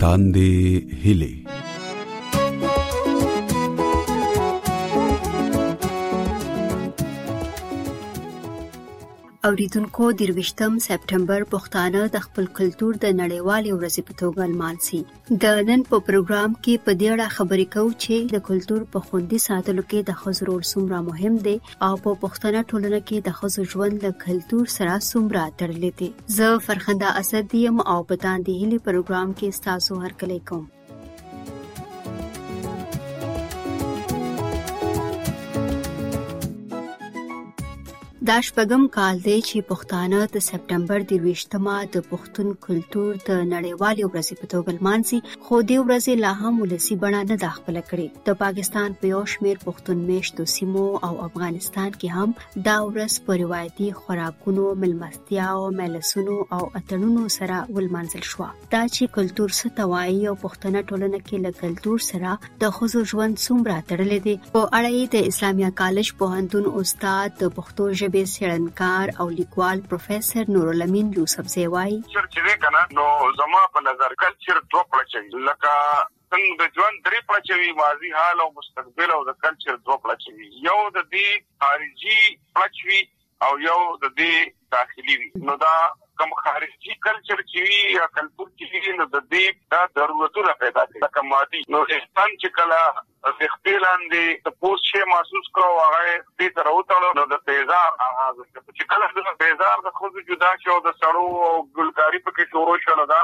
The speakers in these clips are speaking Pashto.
تاندې هلي اوریدونکو د 20 سپټمبر پښتانه د خپل کلچر د نړیوالې ورځې په توګه لمانځي د نن په پروګرام کې په دې اړه خبرې کوو چې د کلچر په خوندي ساتلو کې د خزرول سمره مهم دی او په پښتنه ټولنه کې د ښځو ژوند له کلتور سره څومره تړلی دی زه فرخنده اسد یم او په تاندې هلي پروګرام کې ستاسو هرکلی کوم دا شپږم کال دی چې پښتانه د سپټمبر د ویشتمه د پښتون کلتور د نړیوالې ورځې په توګه لمانځي خو دې ورځې لا هم ولسی بڼه نه دا خپل کړي د پاکستان په یو شمیر پښتون میشتو سیمو او افغانستان کې هم دا ورځ په روایتي خوراکونو ملمستیا او ملسونو او اتړونو سره ولمانځل شو دا چې کلچر څه توایي او پښتنه ټولنه کې له کلچر سره د خزو ژوند څومره تړلې دي په اړه یې د اسلامیا کالج پوهنتون استاد د پښتو ژبې سیړنکار او لیکوال پروفیسور نورالامین یوسف زیوای چې وی کنه نو زما په نظر کلچر دوه پړچې لکه څنګ د ژوند درې پړچه وي، ماضي، حال او مستقبل او د کلچر دوه پړچه وي، یو د دې خارجي پړچ وي او یو د دې داخلي وي، نو دا کوم خارجي کلچر چې وي یا کلتور چې وي نو د دې دا ضرورتونه پیدا کوي لکه ماضي نو انسان چې کله د خپې لاندې څه پوست شی محسوس کړ او هغه یې خپې سره وتړه نو د تیزار اغاز وشو. چې کله د بېزار د ښځو جدا شي او د سړو او ګلکاري پکې شروع شوه، نو دا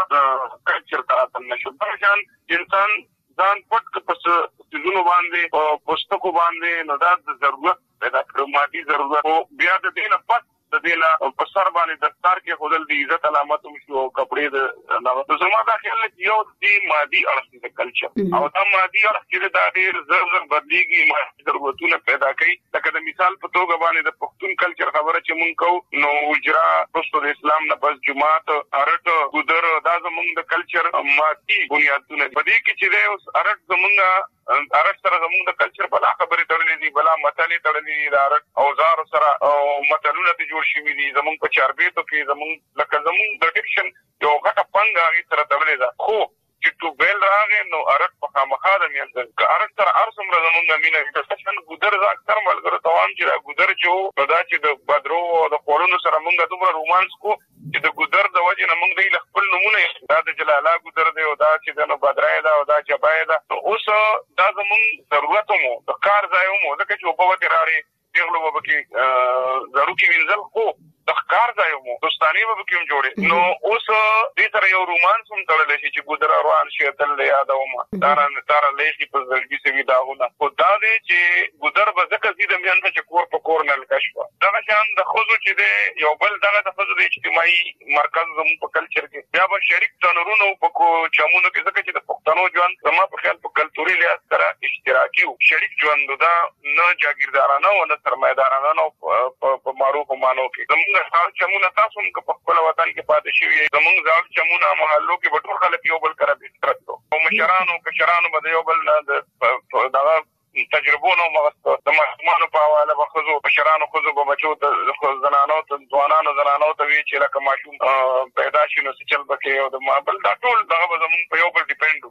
کچ چېرته راتل نه شو. دغه شان انسان ځان پټ کړ په څه څیزونو باندې، په پوستکو باندې، نو دا د ضرورت پیدا کړ، مادي ضرورت. خو بیا د دې نه پس د دې نه په سر باندې دستار کېښودل د عزت علامت هم شو او کپړې د دغه. نو زما دا خیال دی چې یو د دې مادي اړخ. د کلچر او دا مادي اړخ چې دا ډیر زر زر بدلیږي ما ضرورتونه پیدا کوي لکه د مثال په توګه باندې د پښتون کلچر خبره چې مونږ کو نو اجرا پښتو د اسلام نه پس جمعات ارټ ګذر دا زمونږ د کلچر مادي بنیادونه په دې کې چې اوس ارټ زمونږ ارټ سره زمونږ د کلچر بلا خبره تړلې دي بلا متلې تړلې دي د ارټ او زار سره او متلونه دي جوړ شوي دي زمونږ په چاربېتو کې زمونږ لکه زمونږ د ډیکشن یو غټه پنګه غي سره تړلې ده خو چې ټوبهیل راغی نو ارګ په خامخا د مینځل که ارګ سره هر څومره زمونږ مینه وي که څه ګودر زه اکثر ملګرو ته وایم چې دا ګودر چې وو نو دا چې د بدرو او د خوړونو سره مونږ دومره رومانس کو چې د ګودر د وجې نه مونږ دی له خپل نومونه دا د جلالا ګودر دی او دا چې د نو بدرای دا او دا جبای دا نو اوس دا زمونږ ضرورت مو د کار ځای مو ځکه چې وبوت راړي پېغلو به پکې زاروکي وینځل خو د ښکار ځای مو دوستانې به پکې هم جوړې نو اوس دې سره یو رومانس هم تړلی شي چې ګودر روان شي تل له یاده ومه داران دارا لیشي په زړګي سوي داغونه خو دا دی چې ګودر به ځکه زی د میان چې کور په کور نه لکه شوه دغه شان د خوځو چې دی یو بل دغه د خوځو د اجتماعي مرکز زموږ په کلچر کې بیا به شریک تنورونو په کو چمونو کې ځکه چې د پښتنو ژوند زما په خیال په کلتوري لحاظ سره اشتراکي او شریک ژوند دا نه جاګیردارانه او نه سرمایه دارانه او په معروفو معنو کې زمونږ زاړه چمونه تاسو هم که په خپل وطن کې پاتې شوي یئ زمونږ زاړه چمونه محلو کې به ټول خلک یو بل کره بسترت دو او مشرانو کشرانو به د یو بل نه د دغه تجربو نه مغست د ماشومانو په حواله به خزو مشرانو خزو به بچو ته زنانو ته ځوانانو زنانو ته وی چې لکه ماشوم پیدا شي نو څه چل بکې او د بل دا ټول دغه به زمونږ په یو بل ډیپند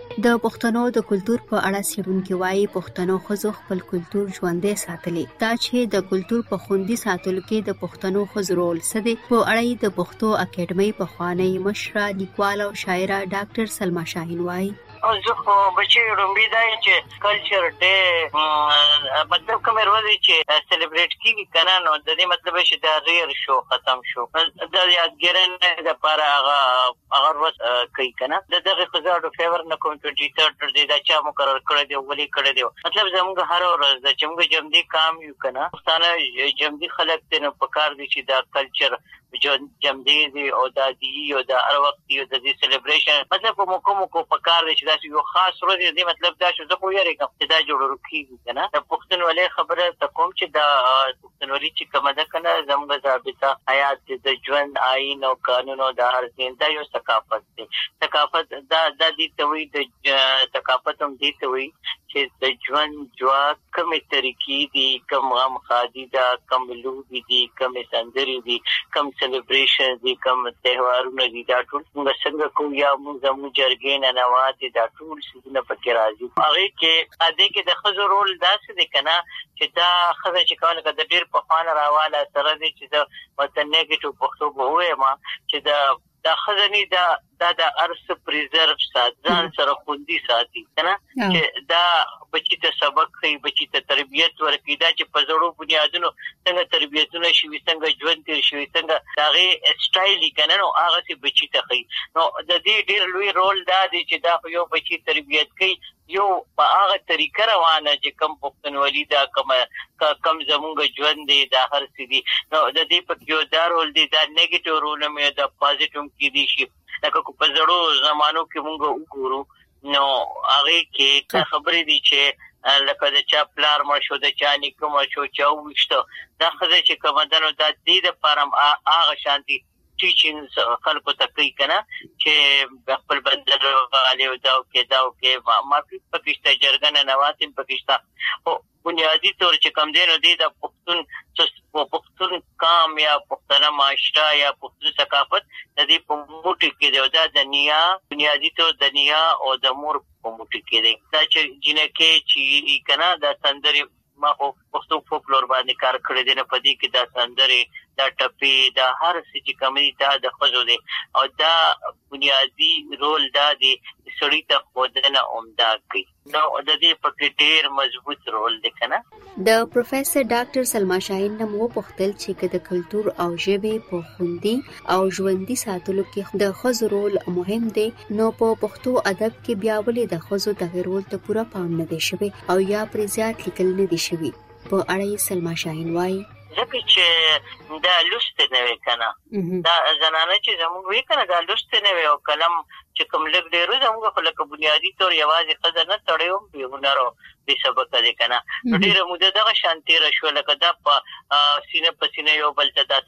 د پښتنو د کلتور په اړه څېړونکي وایي پښتنو ښځو خپل کلتور ژوندی ساتلی دا چې د کلتور په خوندي ساتلو کې د پښتنو ښځو رول څه دی په اړه یې د پښتو اکیډمۍ پخوانۍ مشره لیکواله او شاعره ډاکټر سلما شاهین وایي زه خو بچي ړومبی دا چې کلچر ډې مطلب کومې ورځې چې سلیبریټ کیږي کنه نو د دې مطلب چې دا ریر شو ختم شو د یادګیرۍ لپاره هغه هغه ورځ کوي کنه د دغه خزاړو فیور نه کوم 23 تر دې دا چا مقرر کړی دی ولې کړی دی مطلب زموږ هر ورځ د چې موږ جمدي کام یو کنه پښتانه جمدي خلک ته نه پکار دي چې دا کلچر جو جمدی دی او دا دی او دا هر وخت دی او د دې سلیبریشن مطلب کوم کوم کو په کار دی چې دا یو خاص ورځ دی مطلب دا چې زه خو یې رکم چې دا جوړ کیږي کنه د پښتونولۍ خبره ته کوم چې دا پښتونولي چې کومه ده کنه زموږ ضابطه حیات د ژوند آئین او قانون او د هر څه دا یو ثقافت ثقافت دا دا دې ته وایي د ثقافت هم دې ته وایي چې د ژوند ځواک کومې طریقې دي کوم غم خادي دا کوم لوبي دي کوم سندري دي کوم سلیبریشن دي کوم تهوارونه دي دا ټول موږ څنګه کوو یا موږ زموږ جرګې نه نوات دا ټول سونه پکې راځي هغه کې ا دې کې د خزو رول داسې دي کنه چې دا خزه چې کول کده ډیر په خوان راواله سره دي چې د وطن نیګټو پښتو بوې ما چې دا دا خزنی دا دا د ارس پریزرو سات ځان سره خوندي ساتي کنه چې دا بچی ته سبق کوي بچی ته تربيت ورکړي دا چې په زړو بنیادونو څنګه تربيتونه شي څنګه ژوند تیر شي څنګه داغه سټایل کنه نو هغه چې بچی ته کوي نو د دې ډیر لوی رول دا دی چې دا یو بچی تربيت کوي يو په هغه طريقه روانه چې کوم پښتونولي ده کوم کوم زمونږ ژوند دی دا هر څه دي نو د دې په کې دا رول دی دا نيګټيو رول هم دا پوزټيو هم کې دي شي لکه کو په زړو زمانو کې مونږ وګورو نو هغه کې دا خبرې دي چې لکه د چا پلار مړ شو د چا نیکه مړ شو چا وښته دا خزه چې کومدنو د دې د فارم هغه شانتي ټیچینګز خلکو ته کوي کنه چې خپل بندر غالي او دا او کې دا او کې ما پکشته جرګه نه نواتم پکشته او بنیادی طور چې کم دین او دی د پښتون پښتون قام یا پښتنه معاشره یا پښتون ثقافت د دې په موټي کې دی او دا د نیا بنیادی طور د نیا او د مور په موټي کې دی دا چې جنکه چې کنا د سندري ما خو پښتو فوکلور باندې کار کړی دی نو په دې کې دا سندرې دا ټپې دا هر څه چې کوم دي دا د ښځو دی او دا بنیادي رول دا دی چې سړی ته ښودنه عمده کوي نو د دې په کې ډېر مضبوط رول دی کنه د پروفیسور ډاکټر سلما شاهین نم و پختل چې کده کلچر او ژبه په خوندي او ژوندۍ ساتلو کې د ښځو رول مهم دی نو په پښتو ادب کې بیا ولې د ښځو دغه رول ته پوره پام نه دی شوی او یا پرې زیات لیکل نه دی شوی په اړه یې سلما شاهین وایي ځکه چې دا لوستې نه وي کنه دا زنانه چې زموږ وی کنه دا لوستې نه وي او قلم چې کوم لګ ډیرو زموږ خو لکه بنیادی تور یوازې خزه نه تړیو به هنرو به سبق دې کنه ډیره موده دغه شانتي رشوه لکه دا په سینه په سینه یو بل ته دا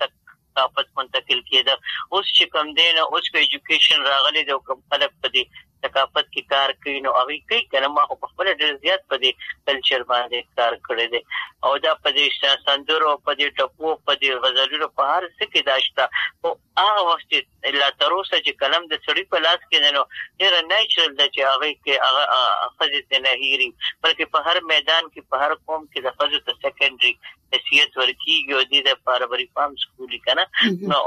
ثاقت منتقل کیده اوس چی کوم دی نو اوس که ایجوکیشن راغلی دی او کوم خلک په دی ثقافت کې کار کوي نو هغه کوي کنه ما خو په خپل ډیر زیات په دې کلچر باندې کار کړی دی او دا په دې سندرو په دې ټپو په دې غزلونو په هر څه کې داشته او هغه وخت لا تر اوسه چې قلم د سړی په لاس کې نه نو ډیر نېچرل دی چې هغه کې هغه خزې نه هېري بلکې په هر میدان کې په هر قوم کې د خزې ته سیکنډري حیثیت ورکیږي او دې لپاره به ریفارم سکولي کنه نو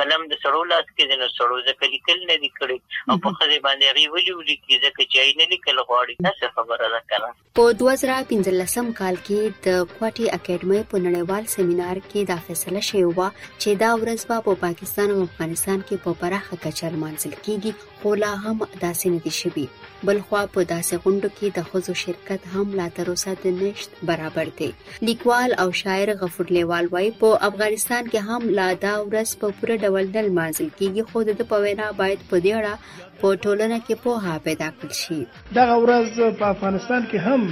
قلم د سړو لاس کې د نو سړو ځکه لیکل نه دي کړی او په خځه باندې غي ولي ولي کې ځکه چې یې نه لیکل غواړي تاسو خبره ده کنه په 2015 کال کې د کوټي اکیډمي په نړیوال سیمینار کې دا فیصله شوې و چې دا ورځ به په پاکستان او افغانستان کې په پراخه کچه لمانځل کیږي خو لا هم داسې نه دي شوي بلخوا په داسې غونډو کې د ښځو شرکت هم لا تر اوسه د نشت برابر دی لیکوال او شاعر غفور لیوال وایي په افغانستان کې هم لا دا ورځ په پوره ډول نه لمانځل کیږي خو د ده په وینا باید په دې اړه په ټولنه کې پوهه پیدا کړل شي دغه ورځ په افغانستان کې هم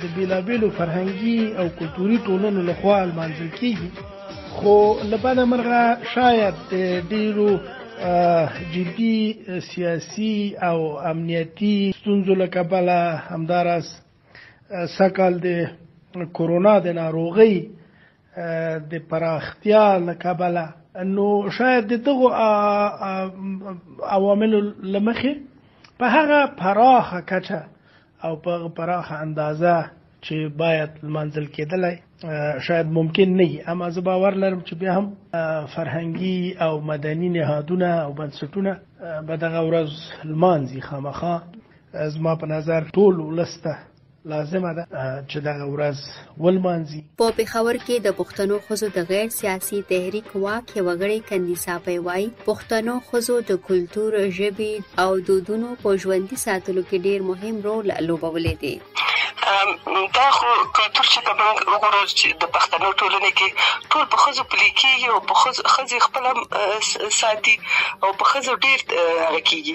د بیلابیلو فرهنګي او کلتوري ټولنو لخوا لمانځل کیږي خو لبنه مرغه شاید ډیرو جدي سیاسي او امنیتي ستونزو له کبله همداراز سږکال د کورونا د ناروغۍ د پراختیا له کبله نو شاید د دغو عواملو له مخې په هغه پراخه کچه او په هغه پراخه اندازه چې باید منزل کېدلی شاید ممکن نه وي اما زه باور لرم چې بیا هم فرهنګي او مدني نهادونه او بنسټونه به دغه ورځ لمانځي خامخا زما په نظر ټول ولس ته لازمه ده چې دغه ورځ ولمانځي. په پېښور کې د پښتنو ښځو د غیر سیاسي تحریک واک یوه غړې کندي ساپۍ وايي، پښتنو ښځو د کلتور، ژبې او دودونو په ژوندي ساتلو کې ډېر مهم رول لوبولی دی. دا خو کلتور چې ته موږ وګورو چې د پښتنو ټولنې کې ټول په ښځو پلي کېږي او ښځې خپله ساتي او په ښځو ډېر هغه کېږي.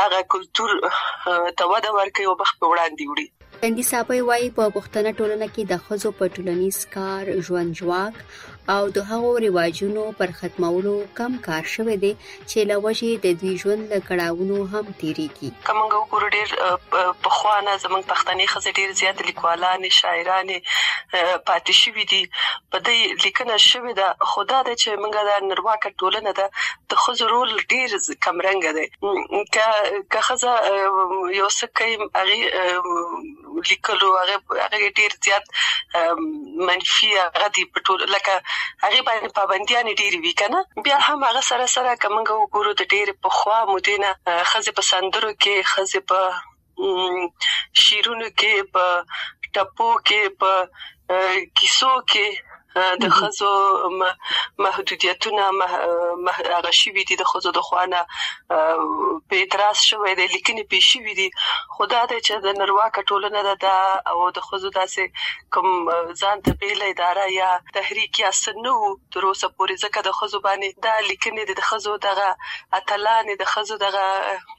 هغه کلتور ته وده ورکړي او مخ په وړاندې وړي تندي صاحب وايي په پښتنه ټولنه کې د خزو په ټولنیز کار ژوند جواک او د هغو رواجونو پر ختمولو کم کار شوی دی چې لوجه د دوی ژوند له کړهونو هم تیریږي کومګه وګور ډیر په خوانه زمنګ پښتني خزې ډیر زیات لیکوالان شاعران پاتې شوې دي په دې لیکنه شوې ده خدا د چې موږ د نړواکه ټولنه ده د ښځو رول ډیر کمرنګه دی که ښځه یو څه کوي هغه لیکلو هغه ډیر زیات منفي هغه دی په ټول لکه هغه باندې پابندیان ډیر وی کنه بیا هم هغه سره سره کومګه وګورو د ډیر په خوا مودینه ښځه په سندرو کې ښځه په شیرونو کې په ټپو کې په کیسو کې د خزو محدودیتونه هغه شی وی دي د خزو د خوانه په اعتراض شوې د لیکنې پیشي وی دي خدا دې چې د نروا کټولنه ده دا او د خزو داسې کوم ځان ته بیل اداره یا تحریک یا سنو تر اوسه پورې ځکه د خزو باندې دا لیکنې د خزو دغه اتلان د خزو دغه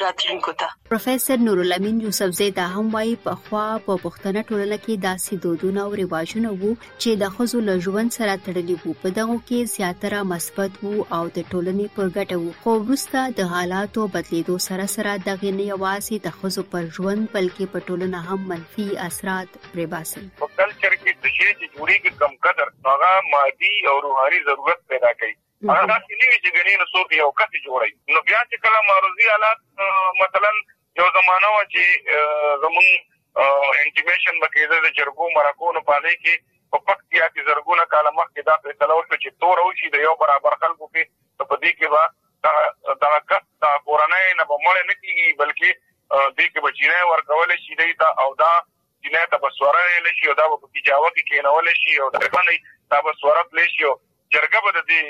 راتلونکو ته پروفیسور نورالامین یوسفزی دا هم وایي پخوا په پښتنه ټولنه کې داسې دودونه او رواجونه وو چې د ښځو له ژوند سره تړلي وو په دغو کې زیاتره مثبت وو او د ټولنې پر ګټه وو خو وروسته د حالاتو بدلیدو سره سره دغه نه یوازې د ښځو پر ژوند بلکې په ټولنه هم منفي اثرات پرې باسي په کلچر کې د شی چې جوړیږي کم قدر هغه مادي او روحاني ضرورت پیدا کوي هغه داسې نه وي چې ګنې نو څوک یو کس جوړوي نو بیا چې کله معروضي حالات مثلا یو زمانه وه چې زمونږ انټیمیشن به کېده د جرګو مرکو نو په هغې کې په پکتیا کې زرګونه کاله مخکې دا فیصله وشوه چې تور او شي د یو برابر خلکو کې نو په دې کې به دغه کس د کورنۍ نه به مړ نه کېږي بلکې دې کې به جینۍ ورکول شي دی ته او دا جینۍ ته به سوره ویل شي او دا به په کجاوه کې کېنول شي او دربلې دا به سوره تلې شي او جرګه به د دې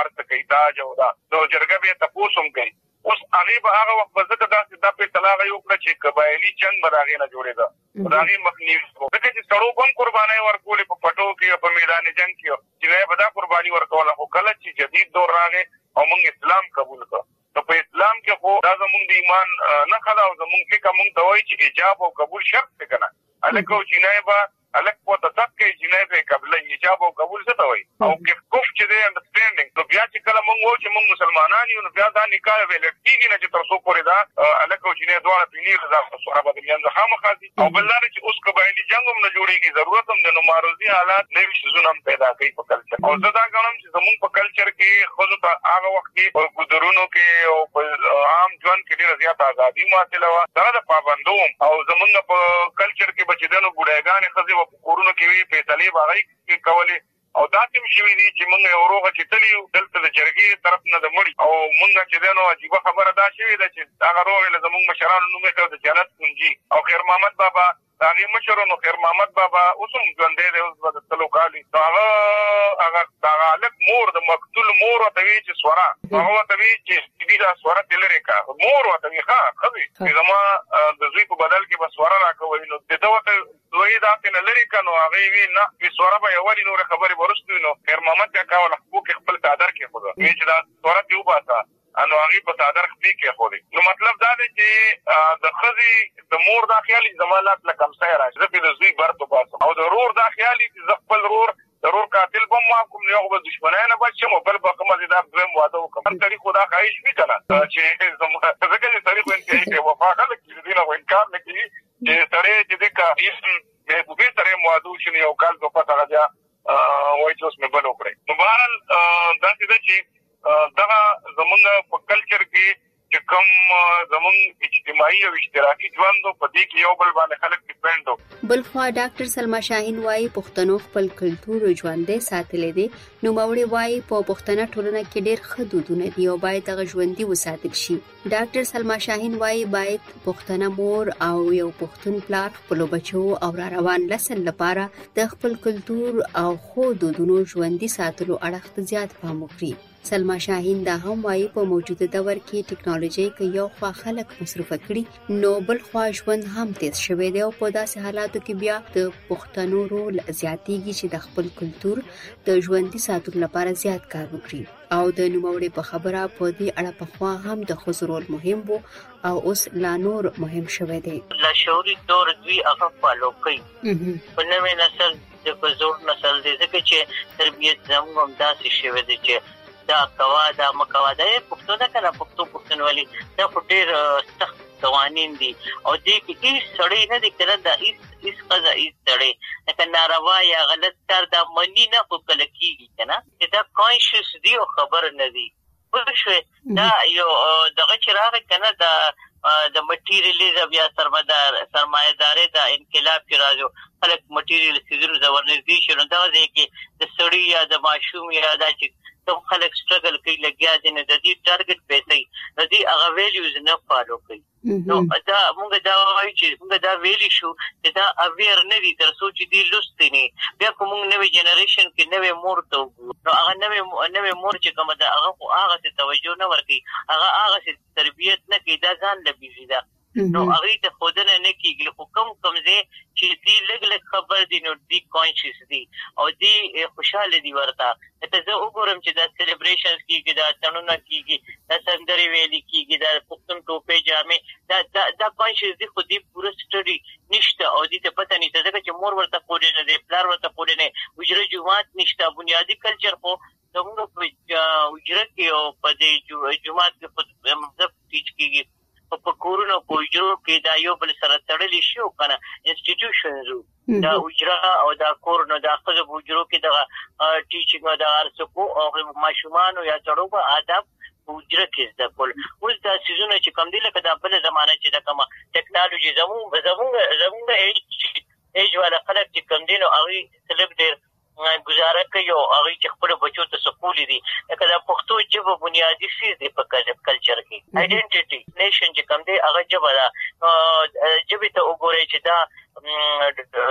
ارته کوي تاج او دا نو جرګه به تاسو هم کوي اوس هغه به هغه وخت به زه دا چې دا په طلاق یو کړ چې قبایلی جنگ به راغی نه جوړې دا راغی مخنیو ځکه چې سړو بم قربانې ورکولې په پټو کې په میدان جنگ کې چې به دا قرباني ورکوله خو کله چې جدید دور راغی او موږ اسلام قبول کړ نو په اسلام کښې خو دا زمونږ د ایمان نښه ده او زمونږ فقه مونږ ته وائي چې حجاب او قبول شرط دی کنه هلک او جینۍ به هلک په ته سب کښې جینۍ به قبله حجاب او قبول څه ته وائي او کف چې دی انډرسټینډینګ نو بیا چې کله مونږ وو چې مونږ مسلمانان یو نو بیا دا نکاح ویلډ کیږي نه چې تر څو پورې دا هلک او جینۍ دواړه پینې رضا سره به د مینځه خامخا او بل دا چې اوس قبایلی جنگ هم نه جوړیږي ضرورت هم د نو معرضي حالات نوي سيزونه هم پیدا کوي په کلچر او زه دا غواړم چې زموږ په کلچر کې خزو ته هغه وخت کې په ګذرونو کې او په عام ژوند کې ډیره زیاته ازادي ماصله و سره د پابندو او زمونږ په کلچر کې بچیدنو ګډایګانې خزي و کورونو کې وی فیصله باغی کې کولې او داسې هم شوي دي چې مونږ یو روغه چې تلي یو دلته د جرګې طرف نه د مړي او مونږ چې دی نو عجیبه خبره دا شوې ده چې هغه روغې له زمونږ مشرانو نوم ایښی او د جنت کونجي او خیر محمد بابا د هغې مشر و نو خیر محمد بابا اوس هم ژوندی دی اوس به د سلو کال وي نو هغه هغه د هغه هلک مور د مقتول مور ورته وي چې سوره هغه ورته وي چې بي دا سوره تې لرې کا مور ورته وي ښه ښځې چې زما د زوی په بدل کې به سوره راکوي نو د ده ورته دوه یی دا ترینه لری که نو هغه یی وی نه وی سوره به یې ولی نوری خبری به وروسته وی نو خیر محمد بیا کاوله خپو کی خپل څادر کیښود وی چی دا سوره تری وباسه نو هغی په څادر خپی کیښودی نو مطلب دا دی چی د ښځی د مور دا خیال وی چی زما لاس له کمسایه راشی زه پری د زوی برت وباسم او د ورور دا خیال وی چی زه خپل ورور د ورور قاتل به هم معاف کړم، نو یو خو به د دښمنۍ نه بچ شم او بل به ښه مزېدار دویم واده وکړم. هر سړي خو دا خواهش وي که نه چې زما، ځکه چې سړي خو انتهايي بې وفا خلک دي، د دې نه خو انکار نه کېږي چې سړی چې دی که یو محبوبې سره هم واده وشي، نو یو کال دوه پس هغه بیا وايي چې اوس مې بل وکړئ. نو بهرحال داسې ده چې دغه زموږ په کلچر کې چې کوم زمونږ اجتماعي او اشتراکي ژوند و، په دې کې یو بل باندې خلک ډیپنډ و. بلخوا ډاکټر سلما شاهین وايي، پښتنو خپل کلتور ژوندی ساتلی دی. نوموړې وايي، په پښتنه ټولنه کې ډېر ښه دودونه دي او باید هغه ژوندي وساتل شي. ډاکټر سلما شاهین وايي، باید پښتنه مور او یو پښتون پلار خپلو بچو او را روان نسل لپاره د خپل کلتور او ښو دودونو ژوندي ساتلو اړخ ته زیات پام وکړي. سلما شاهین دا هم وایي په موجوده دور کې ټکنالوژي که یو خوا خلک مصروف کړي نو بل خوا ژوند هم تیز شوی دی او په داسې حالاتو کې بیا د پښتنو رول زیاتیږي چې د خپل کلچر د ژوندۍ ساتلو لپاره زیات کار وکړي او د نوموړي په خبره په دې اړه په خوا هم د خزو رول مهم وو او اوس لا نور مهم شوه دی لا شعوري دور دوی هغه فالو کوي په نوې نسل زه په زوړ نسل دی ځکه چې تربیت زموږ هم داسې شوی دی چې دا کوا دا مکوا دا پښتو ده کنه پښتو پښتونولي دا خو ډیر سخت قوانین دي او دې کې هیڅ سړی نه دی کړه دا هیڅ هیڅ قضا هیڅ سړی دا ناروا یا غلط کار دا منی نه خو کله کیږي کنه دا کانشس دی او خبر نه دی وشوې دا یو دغه چې راغی کنه دا د مټیریالیزم یا سرمایدار سرمایداري د انقلاب کې راځو خلک مټیریل سيزونو ته ورنږدې شي نو دا ځکه کې د سړی یا د ماشوم یا د چې کوم خلک سټرګل کوي لګیا دي نه د دې ټارګټ پیسې د دې هغه ویلیوز نه فالو کوي نو دا موږ دا وایو چې موږ دا ویلی شو چې دا اویر نه دي تر څو چې دی لوستي نه بیا کوم نوې جنریشن کې نوې مور ته نو هغه نوې نوې مور چې کوم دا هغه خو هغه څه توجه نه ورکي هغه هغه څه تربيت نه کوي دا ځان له بيزي ده نو هغه ته خودنه نه کیږي خو کم کم زه چې دی لګ لګ خبر دي نو دی کانشس دي او دی خوشاله دي ورته ځکه زه وګورم چې دا سیلیبریشنز کیږي، دا اتڼونه کیږي، دا سندرې ویلې کیږي، دا پښتون ټوپۍ جامې، دا دا دا کانشس دي خو دې پوره سټډي نشته او دې ته پته نشته ځکه چې مور ورته ښودلې نه دی، پلار ورته ښودلې نه دی، حجره جومات نشته، بنیادي کلچر خو زموږ په حجره کې او په دې جومات کې خو مذهب ټیچ کیږي. په په کورونو او په حجرو کې دا یو بل سره تړلي شي او کنه انسټیټیوشنز دا حجره او دا کور نو دا خزه په حجرو کې دا ټیچینګ او دا ارسکو او ماشومان او یا تړو په آداب حجره کې زده کول اوس دا سيزونه چې کم دي لکه دا بل زمانه چې دا کوم ټیکنالوژي زمو زمو زمو ایج ایج والا خلک چې کم دي نو هغه طلب ډیر ګزاره کوي او هغوی چې خپلو بچو ته سپولي دي لکه دا پښتو ژبه بنيادي څيز دی په کلچر کې ايډنټيټي نيشن چې کوم دی هغه ژبه ده نو ژبې ته وګورئ چې دا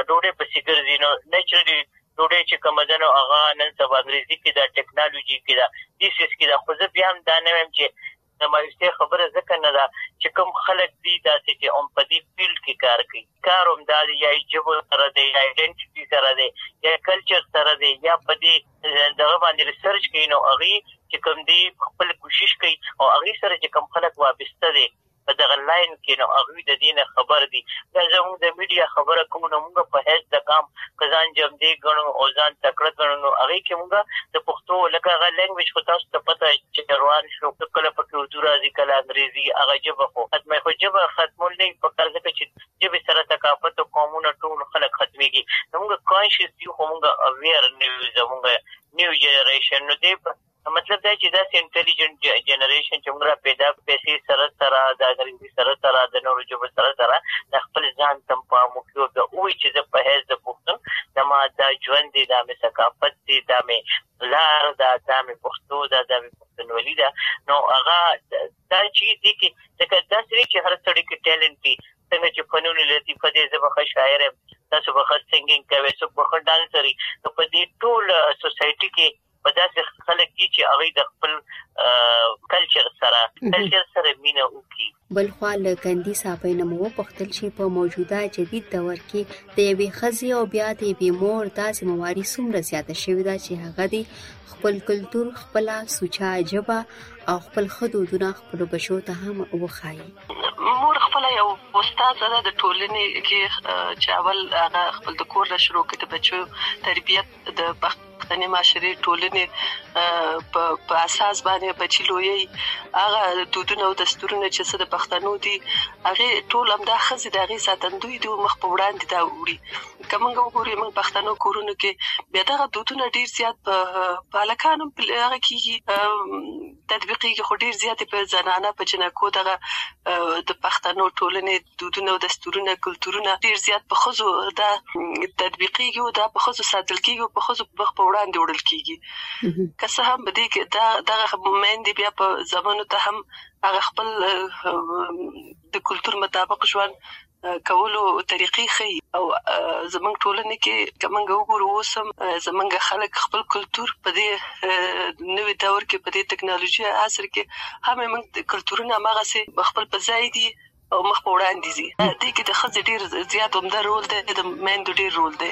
ډوډۍ پسې ګرځي نو نېچرلي ډوډۍ چې کومه ده نو هغه نن سبا انګريزي کې ده ټکنالوژي کې ده دې څيز کې ده خو زه بیا هم دا نه وایم چې د مایوسۍ خبره ځکه نه ده چې کوم خلک دي داسې چې هم په دې فیلډ کې کار کوي، کار هم دا دی یا یې ژبو سره دی یا ایډنټیټي سره دی یا یې کلچر سره دی یا په دې دغه باندې ریسرچ کوي نو هغوی چې کوم دي خپل کوشش کوي او هغوی سره چې کوم خلک وابسته دی په دغه لاین کې نو هغوی د دې نه خبر دي. دا زموږ د میډیا خبره کوو نو موږ په حیث د قام که ځان جمدې ګڼو او ځان تکړه ګڼو نو هغه کې موږ د پښتو لکه هغه لنګویج خو تاسو ته پته چې روان شو کله په کې اردو راځي کله انګریزي هغه جبه خو ختمه خو جبه ختمول نه په کار ځکه چې جبه سره ثقافت او قومونه ټول خلک ختميږي موږ کانشس یو خو موږ اویر نه یو زموږ نیو جنریشن نو دې مطلب دا چې داسې انټيليجنټ جنريشن چې موږ را پیدا پیسې سره سره د انګریزي سره سره د نورو ژبو سره سره د خپل ځان تم پام وکړو د اوی چې د په هیڅ د پښتون د ما دا ژوند دی دا مې ثقافت دی دا مې لار دا دا مې پښتو دا دا مې پښتونولي ده نو هغه دا چې دي کې ځکه دا سری چې هر څړي کې ټیلنټ دی څنګه چې فنون لطیفه دې زه به شاعر یم تاسو به سنگینګ کوي څوک به ډانسري په دې ټول سوسايټي کې به داسې خلک دي چې هغه د خپل کلچر سره کلچر سره مینه وکړي بل خو له کندي صاحب نه مو پختل شي په موجوده جدید دور کې د یوې خزي او بیا د یوې مور داسې مواري څومره زیاته شوې ده چې هغه دی خپل کلچر خپل سوچا جبا او خپل خدودونه خپل بشو ته هم وخایي مور خپل یو استاد ده د ټولنې کې چې اول هغه خپل د کور له شروع کې د بچو تربیت د پښتنې معاشرې ټولنې په اساس باندې بچي لویي هغه دودونه او دستورونه چې څه د پښتنو دي هغه ټول همدا خزي د هغه ساتندوی دي مخ په وړاندې دا وړي که موږ وګورو موږ پښتنو کورونو کې بیا دغه دودونه ډیر زیات په هلکانو هغه کیږي تطبیقیږي خو ډیر زیات یې په زنانه په جنکو دغه د پښتنو ټولنې دودونه او دستورونه کلتورونه ډیر زیات په ښځو دا تطبیقیږي او دا په ښځو ساتل کیږي او په ښځو په مخ په وړاندې وړل کیږي که څه هم بده کې دا دغه مېندې بیا په زمانو ته هم هغه خپل د کلتور مطابق ژوند کولو طریقې ښيي او زموږ ټولنه کې که موږ وګورو اوس هم زموږ خلک خپل کلتور په دې نوي دور کې په دې تکنالوژي عصر کې هم زموږ کلتورونه هماغسې خپل په ځای دي او مخ په وړاندې ځي. دې کې د ښځې ډېر زیات عمده رول دی، د میندو ډېر رول دی.